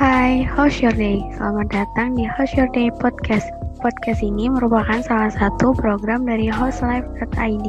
Hai, how's your day? Selamat datang di How's Your Day Podcast. Podcast ini merupakan salah satu program dari hostlife.id.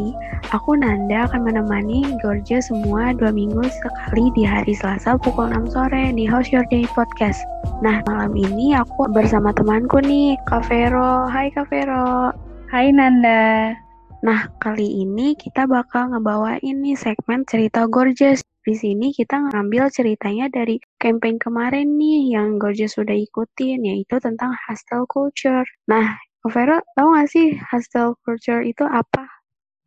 Aku Nanda akan menemani Georgia semua dua minggu sekali di hari Selasa pukul 6 sore di How's Your Day Podcast. Nah, malam ini aku bersama temanku nih, Kak Vero. Hai Kak Vero. Hai Nanda. Nah, kali ini kita bakal ngebawain nih segmen cerita Gorgeous. Di sini kita ngambil ceritanya dari campaign kemarin nih yang Gorgeous sudah ikutin, yaitu tentang hostel culture. Nah, Vera, tahu nggak sih hostel culture itu apa?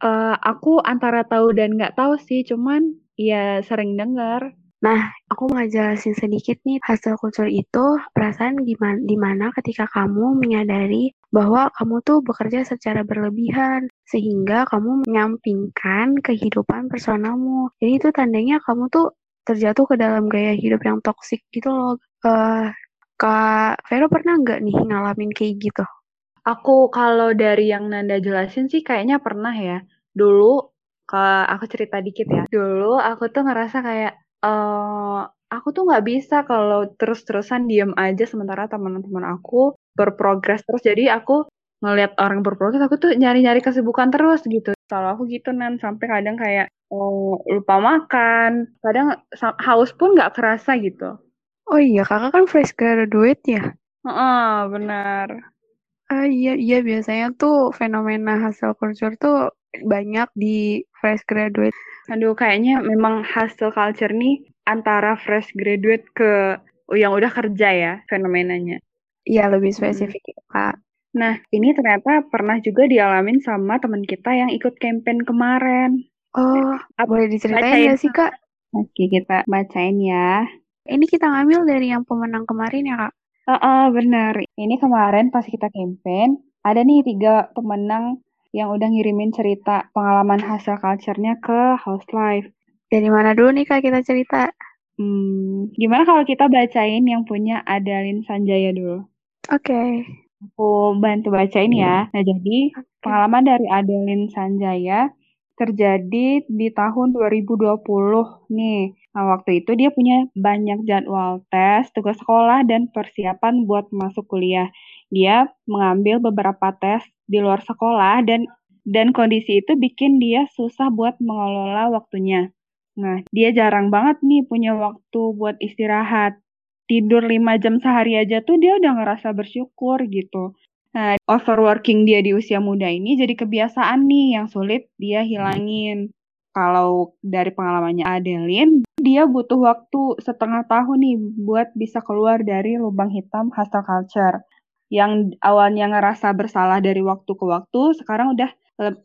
Uh, aku antara tahu dan nggak tahu sih, cuman ya sering dengar. Nah, aku mau jelasin sedikit nih, hasil kultur itu perasaan gimana, di mana ketika kamu menyadari bahwa kamu tuh bekerja secara berlebihan, sehingga kamu menyampingkan kehidupan personalmu. Jadi itu tandanya kamu tuh terjatuh ke dalam gaya hidup yang toksik gitu loh. Uh, Kak Vero pernah nggak nih ngalamin kayak gitu? Aku kalau dari yang Nanda jelasin sih kayaknya pernah ya. Dulu, ke aku cerita dikit ya. Dulu aku tuh ngerasa kayak uh, aku tuh nggak bisa kalau terus-terusan diem aja sementara teman-teman aku berprogres terus. Jadi aku ngelihat orang berprogres, aku tuh nyari-nyari kesibukan terus gitu. Kalau aku gitu nan sampai kadang kayak oh, lupa makan, kadang haus pun nggak kerasa gitu. Oh iya, kakak kan fresh graduate ya? Oh, benar. Ah iya iya biasanya tuh fenomena hasil culture tuh banyak di fresh graduate. Aduh, kayaknya memang hasil culture nih antara fresh graduate ke yang udah kerja ya fenomenanya. Iya, lebih hmm. spesifik hmm. Kak. Nah, ini ternyata pernah juga dialamin sama teman kita yang ikut campaign kemarin. Oh, Apa, boleh diceritain ya sih, Kak? Oke, kita bacain ya. Ini kita ngambil dari yang pemenang kemarin ya, Kak? Oh, oh benar. Ini kemarin pas kita campaign, ada nih tiga pemenang yang udah ngirimin cerita pengalaman hasil culture-nya ke House Life. Dari mana dulu nih Kak kita cerita? Hmm, gimana kalau kita bacain yang punya Adalin Sanjaya dulu? Oke. Okay. Aku bantu bacain ya. Nah, jadi pengalaman dari Adelin Sanjaya terjadi di tahun 2020 nih. Nah, waktu itu dia punya banyak jadwal tes, tugas sekolah, dan persiapan buat masuk kuliah. Dia mengambil beberapa tes di luar sekolah dan dan kondisi itu bikin dia susah buat mengelola waktunya. Nah, dia jarang banget nih punya waktu buat istirahat. Tidur 5 jam sehari aja tuh dia udah ngerasa bersyukur gitu. Nah, overworking dia di usia muda ini jadi kebiasaan nih yang sulit dia hilangin. Kalau dari pengalamannya Adeline, dia butuh waktu setengah tahun nih buat bisa keluar dari lubang hitam hustle culture yang awalnya ngerasa bersalah dari waktu ke waktu, sekarang udah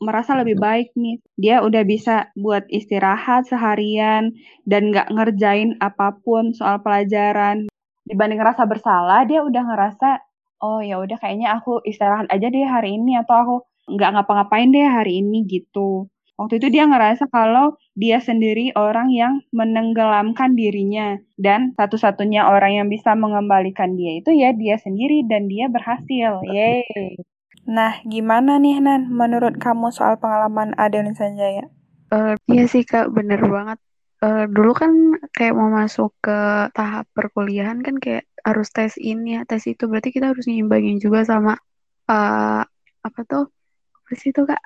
merasa lebih baik nih. Dia udah bisa buat istirahat seharian dan nggak ngerjain apa pun soal pelajaran. Dibanding ngerasa bersalah, dia udah ngerasa, oh ya udah kayaknya aku istirahat aja deh hari ini atau aku nggak ngapa-ngapain deh hari ini gitu. Waktu itu dia ngerasa kalau dia sendiri orang yang menenggelamkan dirinya dan satu-satunya orang yang bisa mengembalikan dia itu ya dia sendiri dan dia berhasil. Yeay. Nah, gimana nih Nan menurut kamu soal pengalaman Adelin Sanjaya? Uh, iya sih Kak, bener banget. Uh, dulu kan kayak mau masuk ke tahap perkuliahan kan kayak harus tes ini ya, tes itu. Berarti kita harus nyimbangin juga sama uh, apa tuh? Apa sih itu Kak?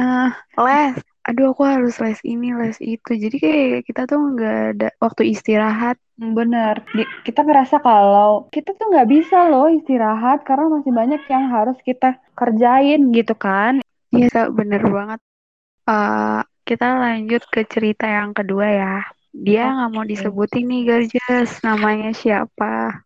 uh, les. aduh aku harus les ini les itu. Jadi kayak kita tuh nggak ada waktu istirahat. Bener. Kita ngerasa kalau kita tuh nggak bisa loh istirahat karena masih banyak yang harus kita kerjain gitu kan. Iya kak. Bener banget. Uh, kita lanjut ke cerita yang kedua ya dia nggak okay. mau disebutin nih Gorgeous namanya siapa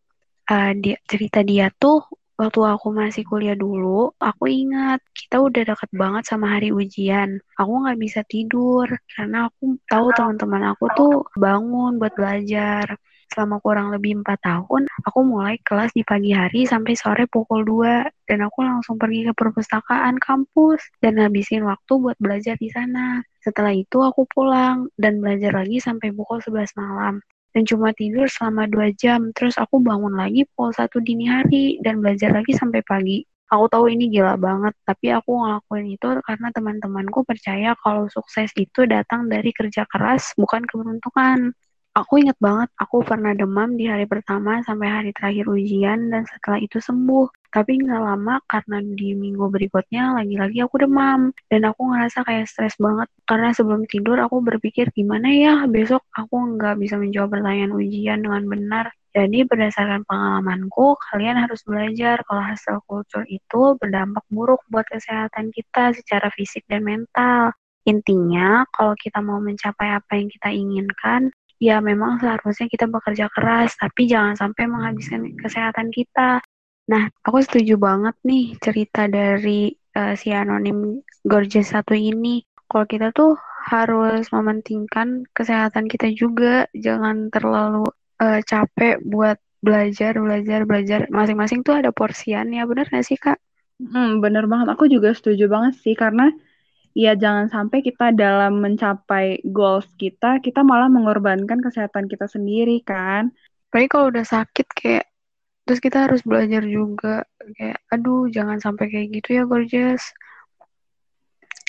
uh, dia cerita dia tuh waktu aku masih kuliah dulu, aku ingat kita udah deket banget sama hari ujian. Aku nggak bisa tidur karena aku tahu teman-teman aku tuh bangun buat belajar. Selama kurang lebih empat tahun, aku mulai kelas di pagi hari sampai sore pukul 2 dan aku langsung pergi ke perpustakaan kampus dan habisin waktu buat belajar di sana. Setelah itu aku pulang dan belajar lagi sampai pukul 11 malam dan cuma tidur selama dua jam. Terus aku bangun lagi pukul satu dini hari dan belajar lagi sampai pagi. Aku tahu ini gila banget, tapi aku ngelakuin itu karena teman-temanku percaya kalau sukses itu datang dari kerja keras, bukan keberuntungan. Aku inget banget aku pernah demam di hari pertama sampai hari terakhir ujian dan setelah itu sembuh. Tapi nggak lama karena di minggu berikutnya lagi-lagi aku demam dan aku ngerasa kayak stres banget karena sebelum tidur aku berpikir gimana ya besok aku nggak bisa menjawab pertanyaan ujian dengan benar. Jadi berdasarkan pengalamanku, kalian harus belajar kalau hasil kultur itu berdampak buruk buat kesehatan kita secara fisik dan mental. Intinya, kalau kita mau mencapai apa yang kita inginkan, ya memang seharusnya kita bekerja keras, tapi jangan sampai menghabiskan kesehatan kita. Nah, aku setuju banget nih cerita dari uh, si anonim gorgeous satu ini. Kalau kita tuh harus mementingkan kesehatan kita juga, jangan terlalu uh, capek buat belajar, belajar, belajar. Masing-masing tuh ada porsiannya, bener gak sih kak? Hmm, bener banget. Aku juga setuju banget sih, karena ya jangan sampai kita dalam mencapai goals kita, kita malah mengorbankan kesehatan kita sendiri kan. Tapi kalau udah sakit kayak, terus kita harus belajar juga. Kayak, aduh jangan sampai kayak gitu ya Gorgeous.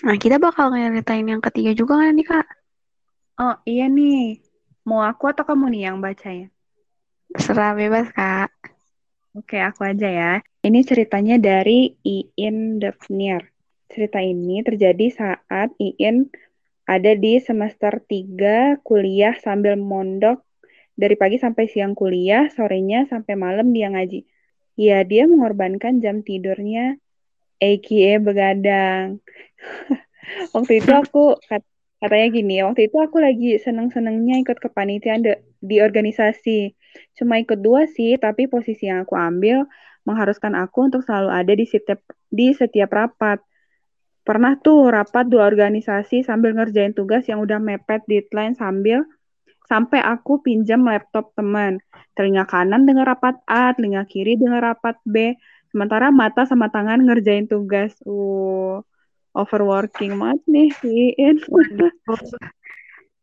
Nah kita bakal ngeritain yang ketiga juga kan nih kak? Oh iya nih, mau aku atau kamu nih yang bacanya? Serah bebas kak. Oke, aku aja ya. Ini ceritanya dari Iin Devnir. Cerita ini terjadi saat Iin ada di semester 3 kuliah sambil mondok dari pagi sampai siang kuliah, sorenya sampai malam dia ngaji. Ya, dia mengorbankan jam tidurnya aka begadang. waktu itu aku katanya gini, waktu itu aku lagi seneng-senengnya ikut kepanitiaan di, di organisasi. Cuma ikut dua sih, tapi posisi yang aku ambil mengharuskan aku untuk selalu ada di setiap di setiap rapat pernah tuh rapat dua organisasi sambil ngerjain tugas yang udah mepet deadline sambil sampai aku pinjam laptop teman. Telinga kanan dengar rapat A, telinga kiri dengar rapat B. Sementara mata sama tangan ngerjain tugas. Uh, overworking banget nih, Iin.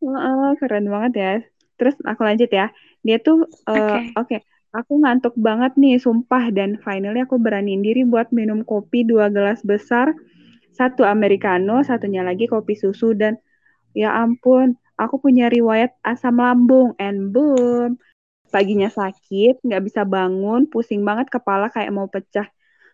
uh, keren banget ya. Terus aku lanjut ya. Dia tuh, uh, oke, okay. okay, aku ngantuk banget nih, sumpah. Dan finally aku beraniin diri buat minum kopi dua gelas besar satu americano, satunya lagi kopi susu dan ya ampun, aku punya riwayat asam lambung and boom. Paginya sakit, nggak bisa bangun, pusing banget kepala kayak mau pecah.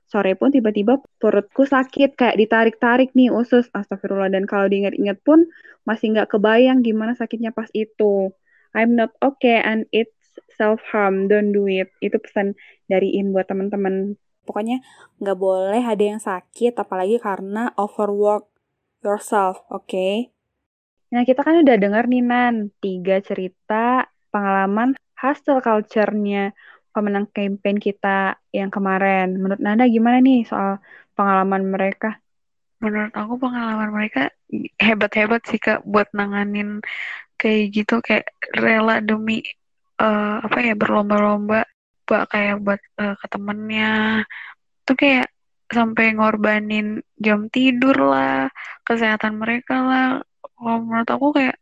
Sore pun tiba-tiba perutku sakit, kayak ditarik-tarik nih usus. Astagfirullah. Dan kalau diingat-ingat pun masih nggak kebayang gimana sakitnya pas itu. I'm not okay and it's self-harm, don't do it. Itu pesan dari In buat teman-teman Pokoknya nggak boleh ada yang sakit, apalagi karena overwork yourself, oke? Okay? Nah, kita kan udah denger nih, Nan, tiga cerita pengalaman hustle culture-nya pemenang campaign kita yang kemarin. Menurut Nanda gimana nih soal pengalaman mereka? Menurut aku pengalaman mereka hebat-hebat sih, Kak, buat nanganin kayak gitu, kayak rela demi uh, apa ya berlomba-lomba buat kayak buat uh, ke temennya. Tuh kayak sampai ngorbanin jam tidur lah kesehatan mereka lah. Kalau menurut aku kayak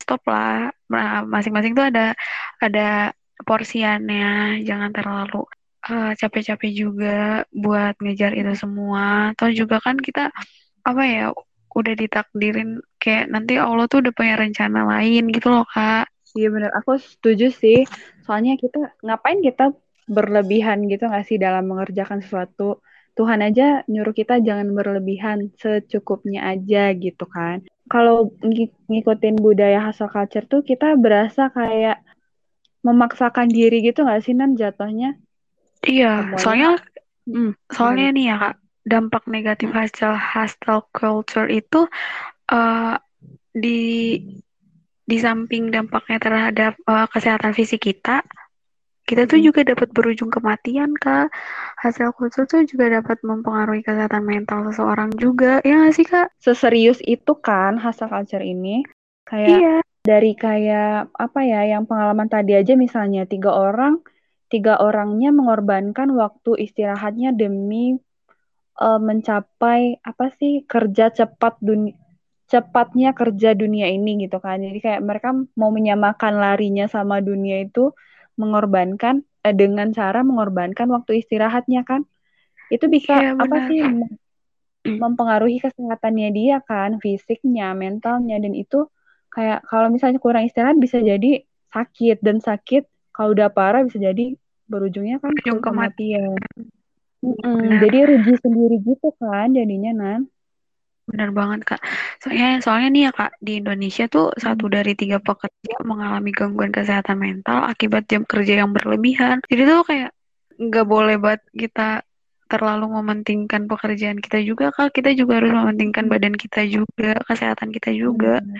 stop lah. Nah, masing-masing tuh ada ada porsiannya. Jangan terlalu capek capek-capek juga buat ngejar itu semua. Atau juga kan kita apa ya udah ditakdirin kayak nanti Allah tuh udah punya rencana lain gitu loh kak Iya benar, aku setuju sih. Soalnya kita ngapain kita berlebihan gitu nggak sih dalam mengerjakan sesuatu. Tuhan aja nyuruh kita jangan berlebihan, secukupnya aja gitu kan. Kalau ng ngikutin budaya hasil culture tuh kita berasa kayak memaksakan diri gitu nggak sih Nan jatuhnya? Iya, soalnya hmm, soalnya hmm. nih ya Kak, dampak negatif hasil hostile culture itu uh, di di samping dampaknya terhadap uh, kesehatan fisik kita, kita tuh juga dapat berujung kematian kak. Hasil khusus tuh juga dapat mempengaruhi kesehatan mental seseorang juga, ya nggak sih kak? Seserius itu kan hasil culture ini, kayak iya. dari kayak apa ya, yang pengalaman tadi aja misalnya tiga orang, tiga orangnya mengorbankan waktu istirahatnya demi uh, mencapai apa sih kerja cepat dunia cepatnya kerja dunia ini gitu kan. Jadi kayak mereka mau menyamakan larinya sama dunia itu mengorbankan eh, dengan cara mengorbankan waktu istirahatnya kan. Itu bisa ya, apa sih mempengaruhi kesehatannya dia kan, fisiknya, mentalnya dan itu kayak kalau misalnya kurang istirahat bisa jadi sakit dan sakit kalau udah parah bisa jadi berujungnya kan ke kematian. Mm jadi rugi sendiri gitu kan jadinya nan. Benar banget kak. Soalnya soalnya nih ya kak di Indonesia tuh hmm. satu dari tiga pekerja mengalami gangguan kesehatan mental akibat jam kerja yang berlebihan. Jadi tuh kayak nggak boleh buat kita terlalu mementingkan pekerjaan kita juga kak. Kita juga harus mementingkan hmm. badan kita juga, kesehatan kita juga. Hmm.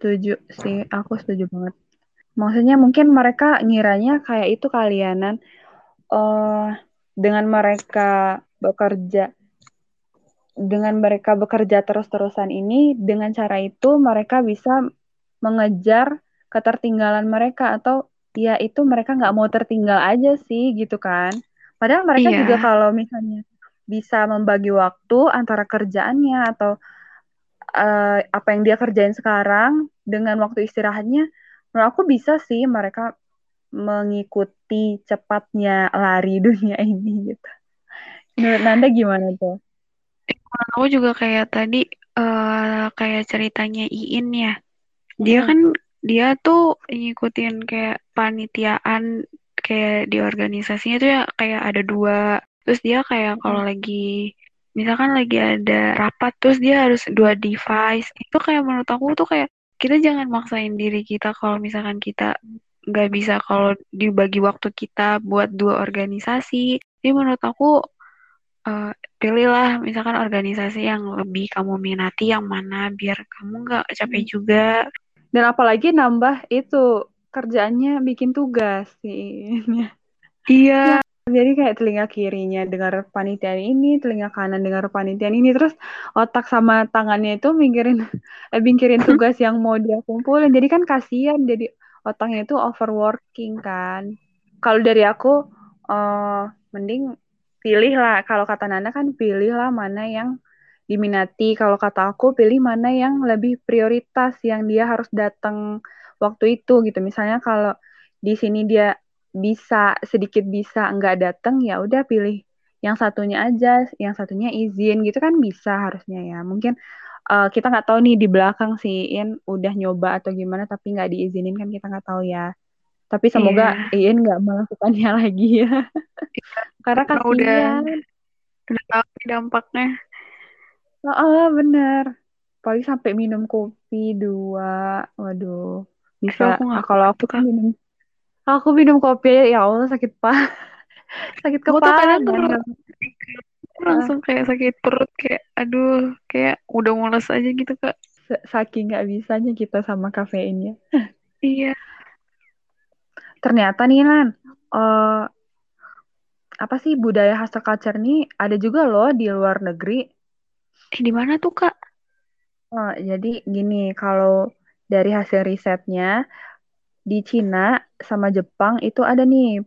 Setuju sih, aku setuju banget. Maksudnya mungkin mereka ngiranya kayak itu kalianan uh, dengan mereka bekerja dengan mereka bekerja terus-terusan ini, dengan cara itu mereka bisa mengejar ketertinggalan mereka atau ya itu mereka nggak mau tertinggal aja sih gitu kan. Padahal mereka iya. juga kalau misalnya bisa membagi waktu antara kerjaannya atau uh, apa yang dia kerjain sekarang dengan waktu istirahatnya, menurut aku bisa sih mereka mengikuti cepatnya lari dunia ini gitu. Menurut Nanda gimana tuh? Aku juga kayak tadi uh, kayak ceritanya Iin ya. Dia hmm. kan dia tuh ngikutin kayak panitiaan kayak di organisasinya tuh ya kayak ada dua. Terus dia kayak hmm. kalau lagi misalkan lagi ada rapat terus dia harus dua device. Itu kayak menurut aku tuh kayak kita jangan maksain diri kita kalau misalkan kita nggak bisa kalau dibagi waktu kita buat dua organisasi. Jadi menurut aku uh, pilihlah misalkan organisasi yang lebih kamu minati yang mana biar kamu nggak capek hmm. juga. Dan apalagi nambah itu kerjaannya bikin tugas sih iya. Jadi kayak telinga kirinya dengar panitian ini telinga kanan dengar panitian ini terus otak sama tangannya itu mikirin eh, mikirin tugas yang mau dia kumpulin. Jadi kan kasihan jadi otaknya itu overworking kan. Kalau dari aku uh, mending pilih lah kalau kata Nana kan pilih lah mana yang diminati. Kalau kata aku pilih mana yang lebih prioritas yang dia harus datang waktu itu gitu. Misalnya kalau di sini dia bisa sedikit bisa nggak datang ya udah pilih yang satunya aja yang satunya izin gitu kan bisa harusnya ya. Mungkin uh, kita nggak tahu nih di belakang si In udah nyoba atau gimana tapi nggak diizinin kan kita nggak tahu ya tapi semoga yeah. Iin nggak melakukannya lagi ya. Karena kasihan. Udah, udah tahu dampaknya. Oh, oh bener. Paling sampai minum kopi dua. Waduh. Bisa. Aku gak kalau aku kan minum. Aku minum kopi ya Allah sakit pa. sakit kepala. Tuh langsung kayak sakit perut kayak aduh kayak udah mules aja gitu kak. Saking nggak bisanya kita sama kafeinnya. iya ternyata nih Nan, uh, apa sih budaya hustle culture nih ada juga loh di luar negeri. Eh di mana tuh kak? Uh, jadi gini, kalau dari hasil risetnya di Cina sama Jepang itu ada nih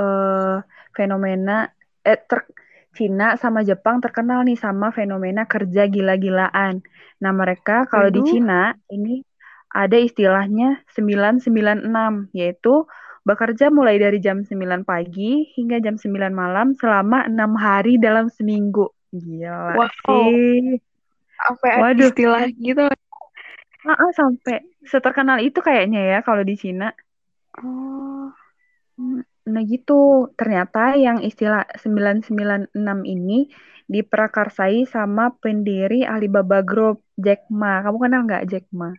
uh, fenomena eh ter, Cina sama Jepang terkenal nih sama fenomena kerja gila-gilaan. Nah mereka kalau di Cina ini ada istilahnya 996 yaitu bekerja mulai dari jam 9 pagi hingga jam 9 malam selama enam hari dalam seminggu. Gila wow. sih. Sampai Waduh. istilah gitu. Ah, uh, sampai seterkenal itu kayaknya ya kalau di Cina. Oh. Nah gitu, ternyata yang istilah 996 ini diprakarsai sama pendiri Alibaba Group, Jack Ma. Kamu kenal nggak Jack Ma?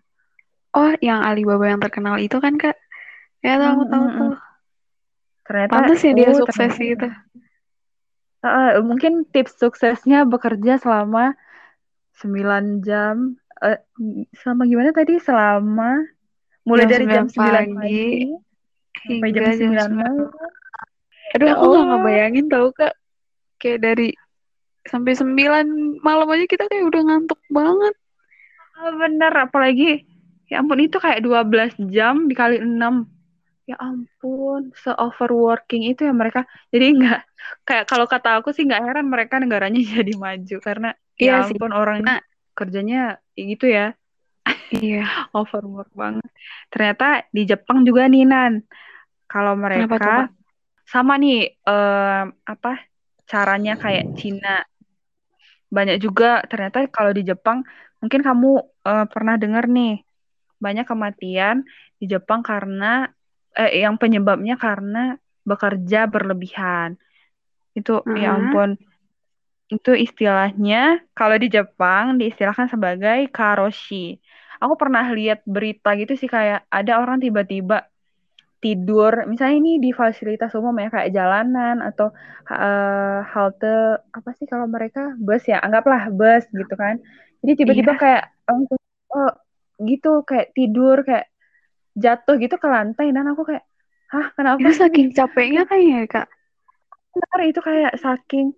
Oh, yang Alibaba yang terkenal itu kan, Kak? Ya tahu hmm, tahu tuh. Ternyata Pantes ya dia oh, sukses ternyata, gitu. Uh, mungkin tips suksesnya bekerja selama 9 jam uh, selama gimana tadi? Selama mulai jam dari jam 9 pagi, pagi sampai jam 9 malam. Aduh, ya aku nggak ngebayangin tahu Kak. Kayak dari sampai 9 malam aja kita kayak udah ngantuk banget. Oh, bener, apalagi ya ampun itu kayak 12 jam dikali 6 ya ampun se overworking itu ya mereka. Jadi nggak kayak kalau kata aku sih nggak heran mereka negaranya jadi maju. Karena ya iya ya ampun sih. orang nah, kerjanya gitu ya. Iya. Overwork banget. Ternyata di Jepang juga nih Nan. Kalau mereka sama nih uh, apa caranya kayak Cina. Banyak juga ternyata kalau di Jepang mungkin kamu uh, pernah dengar nih banyak kematian di Jepang karena eh, yang penyebabnya karena bekerja berlebihan. Itu Uh-huh. ya ampun. Itu istilahnya kalau di Jepang diistilahkan sebagai karoshi. Aku pernah lihat berita gitu sih kayak ada orang tiba-tiba tidur misalnya ini di fasilitas umum ya kayak jalanan atau uh, halte apa sih kalau mereka bus ya anggaplah bus gitu kan jadi tiba-tiba Iya. kayak oh gitu kayak tidur kayak jatuh gitu ke lantai dan aku kayak hah kenapa Itu saking capeknya kayaknya kak. Benar itu kayak saking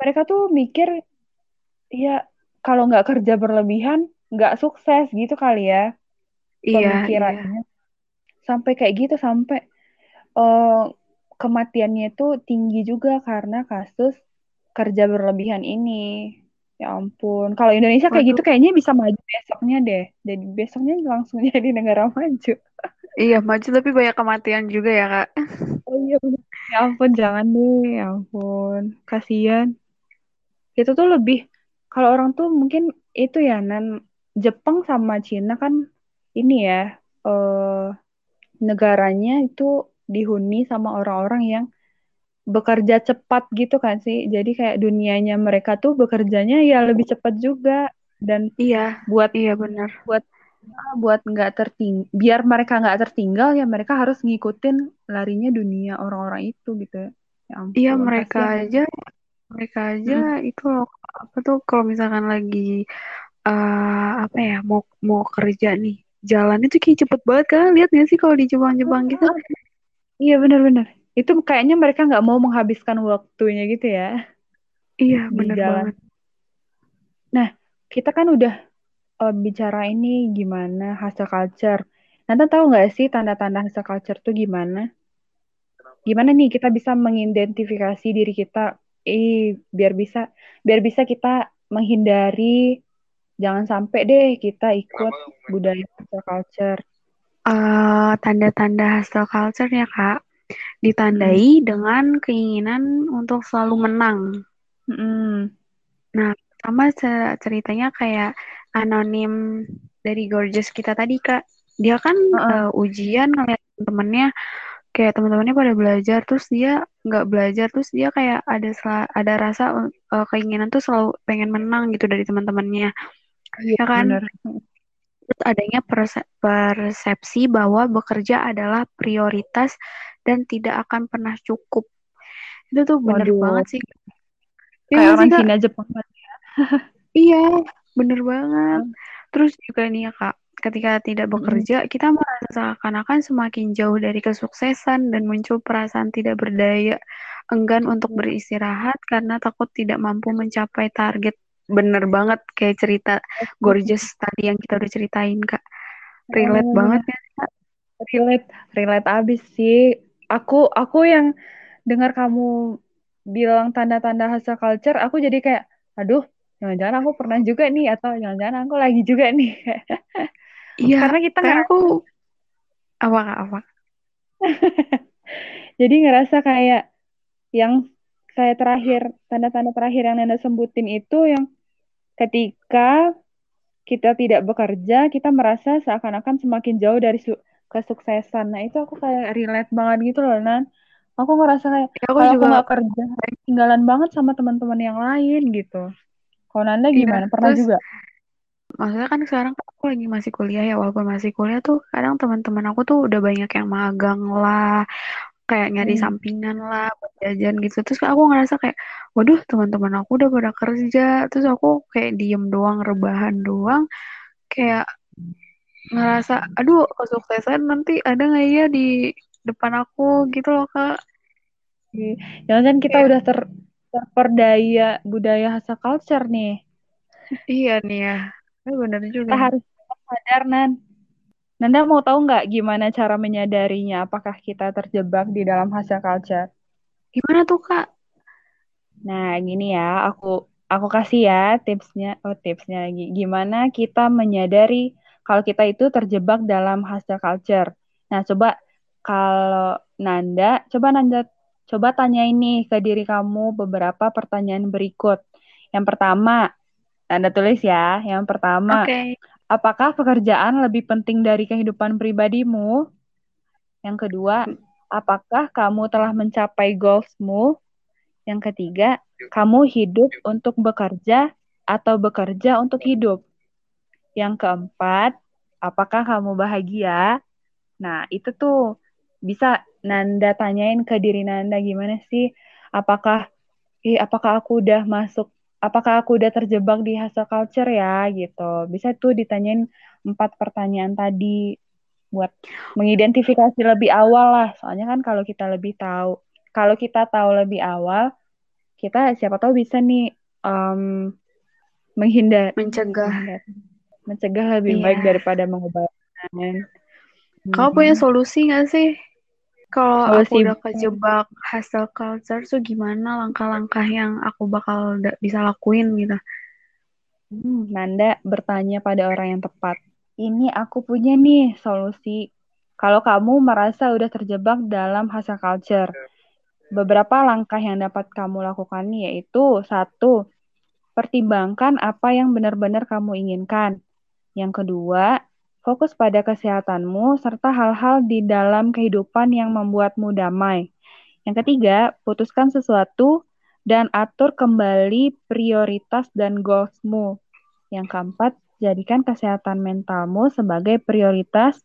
mereka tuh mikir ya kalau nggak kerja berlebihan nggak sukses gitu kali ya Iya, iya. pemikirannya sampai kayak gitu sampai uh, kematiannya itu tinggi juga karena kasus kerja berlebihan ini ya ampun. Kalau Indonesia kayak Waduh. gitu kayaknya bisa maju besoknya deh. Jadi besoknya langsung jadi negara maju. Iya maju tapi banyak kematian juga ya kak. oh iya bener. ya ampun jangan deh. Ya ampun. Kasihan. Itu tuh lebih kalau orang tuh mungkin itu ya nan. Jepang sama Cina kan ini ya uh, negaranya itu dihuni sama orang-orang yang bekerja cepat gitu kan sih. Jadi kayak dunianya mereka tuh bekerjanya ya lebih cepat juga dan iya buat iya benar buat buat nggak terting biar mereka nggak tertinggal ya mereka harus ngikutin larinya dunia orang-orang itu gitu ya ampun, iya mereka kasihan. aja mereka aja Mm. itu loh apa tuh kalau misalkan lagi uh, apa ya mau mau kerja nih jalan itu kayak cepet banget kan lihat gak sih kalau di Jepang-Jepang gitu Iya benar-benar. Itu kayaknya mereka nggak mau menghabiskan waktunya gitu ya iya jalan. banget Nah, kita kan udah uh, bicara ini gimana hustle culture. Nanti tahu nggak sih tanda-tanda hustle culture tuh gimana? Gimana nih kita bisa mengidentifikasi diri kita, eh biar bisa biar bisa kita menghindari jangan sampai deh kita ikut budaya hustle culture. uh, tanda-tanda hustle culture ya kak ditandai dengan keinginan untuk selalu menang Mm-mm. Nah, sama ce- ceritanya kayak anonim dari Gorgeous kita tadi, Kak. Dia kan Uh-uh. uh, ujian ngeliat temennya kayak teman-temannya pada belajar terus dia nggak belajar terus dia kayak ada ada rasa uh, keinginan tuh selalu pengen menang gitu dari teman-temannya. Iya Ya kan? benar. Terus adanya perse- persepsi bahwa bekerja adalah prioritas dan tidak akan pernah cukup. Itu tuh bener Waduh. banget sih. Kayak Iya nggak orang Kak? Cina Jepang banget. Iya, bener banget. Hmm. Terus juga nih ya Kak, ketika tidak bekerja, kita merasa seakan-akan semakin jauh dari kesuksesan dan muncul perasaan tidak berdaya, enggan untuk beristirahat karena takut tidak mampu mencapai target. Bener banget kayak cerita Gorgeous tadi yang kita udah ceritain Kak. Relate Oh, banget ya. relate relate abis sih aku aku yang dengar kamu bilang tanda-tanda hustle culture aku jadi kayak aduh jangan-jangan aku pernah juga nih atau jangan-jangan aku lagi juga nih Iya, karena kita ngerasa, aku apa Kak, apa? jadi ngerasa kayak yang kayak terakhir tanda-tanda terakhir yang Nanda sebutin itu yang ketika kita tidak bekerja kita merasa seakan-akan semakin jauh dari kesuksesan. Nah itu aku kayak relate banget gitu loh Nan. Aku ngerasa kayak Ya, aku kalau aku juga nggak kerja tinggalan banget sama teman-teman yang lain gitu. Kalau Nanda Iya, gimana? Pernah terus juga? maksudnya kan sekarang kan aku lagi masih kuliah ya walaupun masih kuliah tuh kadang teman-teman aku tuh udah banyak yang magang lah kayak nyari Hmm. sampingan lah buat jajan gitu. Terus aku ngerasa kayak waduh teman-teman aku udah pada kerja. Terus aku kayak diem doang rebahan doang. Kayak ngerasa aduh kesuksesan nanti ada nggak ya di depan aku? Gitu loh kak. Jangan kita Iya. udah ter terperdaya budaya hustle culture nih. Iya nih ya Eh, bener kita juga. harus sadar Nan. Nanda mau tahu nggak gimana cara menyadarinya? Apakah kita terjebak di dalam hustle culture? Gimana tuh kak? Nah, gini ya, aku aku kasih ya tipsnya. Oh, tipsnya lagi. Gimana kita menyadari kalau kita itu terjebak dalam hustle culture. Nah, coba kalau Nanda, coba Nanda coba tanya ini ke diri kamu beberapa pertanyaan berikut. Yang pertama, Nanda tulis ya. Yang pertama, oke apakah pekerjaan lebih penting dari kehidupan pribadimu? Yang kedua, apakah kamu telah mencapai goalsmu? Yang ketiga, kamu hidup untuk bekerja atau bekerja untuk hidup? Yang keempat, apakah kamu bahagia? Nah, itu tuh bisa Nanda tanyain ke diri Nanda gimana sih? Apakah ih apakah aku udah masuk apakah aku udah terjebak di hustle culture ya gitu. Bisa tuh ditanyain empat pertanyaan tadi buat mengidentifikasi lebih awal lah. Soalnya kan kalau kita lebih tahu, kalau kita tahu lebih awal, kita siapa tahu bisa nih um, menghindar, mencegah, menghindar, mencegah lebih yeah. baik daripada mengobati. Kau punya solusi gak sih? Kalau aku udah kejebak hustle culture tuh gimana langkah-langkah yang aku bakal bisa lakuin gitu? Hmm, Nanda bertanya pada orang yang tepat. Ini aku punya nih solusi. Kalau kamu merasa udah terjebak dalam hustle culture, beberapa langkah yang dapat kamu lakukan yaitu satu, pertimbangkan apa yang benar-benar kamu inginkan. Yang kedua, Fokus pada kesehatanmu serta hal-hal di dalam kehidupan yang membuatmu damai. Yang ketiga, putuskan sesuatu dan atur kembali prioritas dan goalsmu. Yang keempat, jadikan kesehatan mentalmu sebagai prioritas.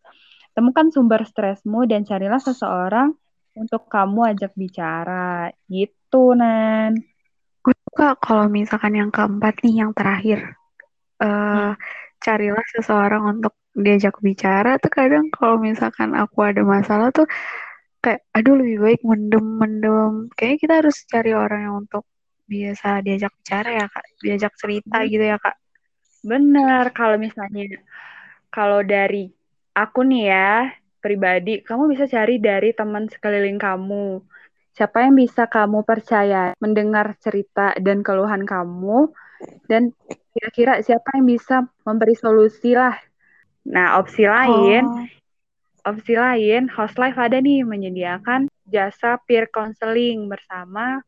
Temukan sumber stresmu dan carilah seseorang untuk kamu ajak bicara. Gitu, Nan. Gue suka kalau misalkan yang keempat nih, yang terakhir. Uh, hmm. Carilah seseorang untuk diajak bicara tuh kadang kalau misalkan aku ada masalah tuh kayak aduh lebih baik mendem-mendem kayaknya kita harus cari orang yang untuk biasa diajak bicara ya kak. Diajak cerita hmm. gitu ya kak. Benar kalau misalnya kalau dari aku nih ya pribadi kamu bisa cari dari teman sekeliling kamu. Siapa yang bisa kamu percaya mendengar cerita dan keluhan kamu dan kira-kira siapa yang bisa memberi solusi lah Nah, opsi lain, oh. opsi lain, Host Life ada nih menyediakan jasa peer counseling bersama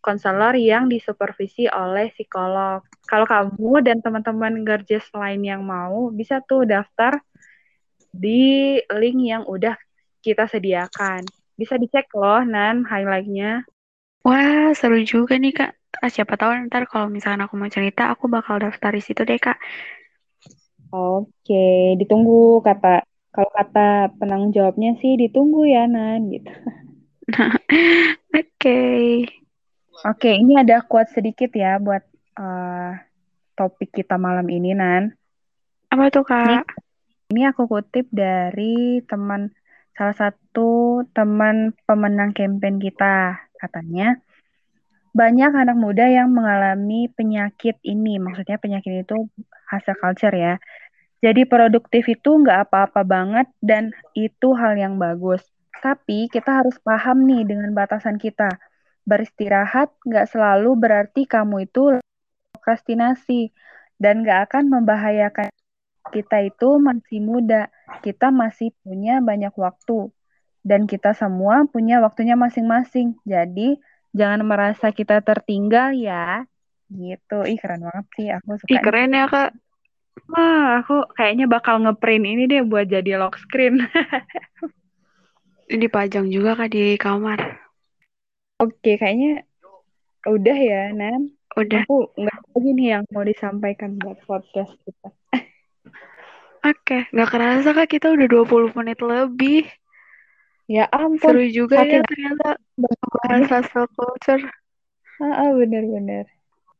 konselor yang disupervisi oleh psikolog. Kalau kamu dan teman-teman Gerjes lain yang mau, bisa tuh daftar di link yang udah kita sediakan. Bisa dicek loh, Nan, highlightnya. Wah, seru juga nih, Kak. Ah, siapa tahu ntar kalau misalnya aku mau cerita, aku bakal daftar di situ deh, Kak. Oke, ditunggu kata kalau kata penanggung jawabnya sih ditunggu ya Nan gitu. Oke. Oke, ini ada quote sedikit ya buat uh, topik kita malam ini Nan. Apa tuh Kak? Ini, ini aku kutip dari teman salah satu teman pemenang campaign kita katanya banyak anak muda yang mengalami penyakit ini. Maksudnya penyakit itu hustle culture ya. Jadi produktif itu nggak apa-apa banget dan itu hal yang bagus. Tapi kita harus paham nih dengan batasan kita. Beristirahat nggak selalu berarti kamu itu prokrastinasi dan nggak akan membahayakan kita itu masih muda. Kita masih punya banyak waktu dan kita semua punya waktunya masing-masing. Jadi jangan merasa kita tertinggal ya. Gitu. Ih keren banget sih aku suka. Ih keren ya kak. Wah, aku kayaknya bakal ngeprint ini deh buat jadi lock screen. Dipajang juga kak di kamar. Oke, kayaknya udah ya, Nan. Udah. Aku nggak lagi nih yang mau disampaikan buat podcast kita. Oke, nggak kerasa kak kita udah 20 menit lebih. Ya ampun. Seru juga ya ternyata bahas hustle culture. Ah, bener-bener.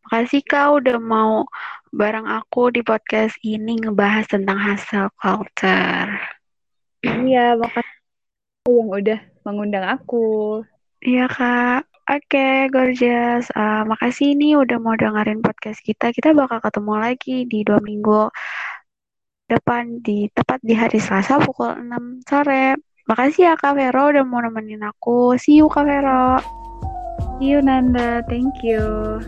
Makasih Kak udah mau bareng aku di podcast ini ngebahas tentang hustle culture. Iya, makasih yang udah mengundang aku. Iya Kak. Oke, okay, gorgeous. Uh, makasih ini udah mau dengerin podcast kita. Kita bakal ketemu lagi di dua minggu depan di tepat di hari Selasa pukul 6 sore. Makasih ya Kak Vero udah mau nemenin aku. See you Kak Vero. See you Nanda. Thank you.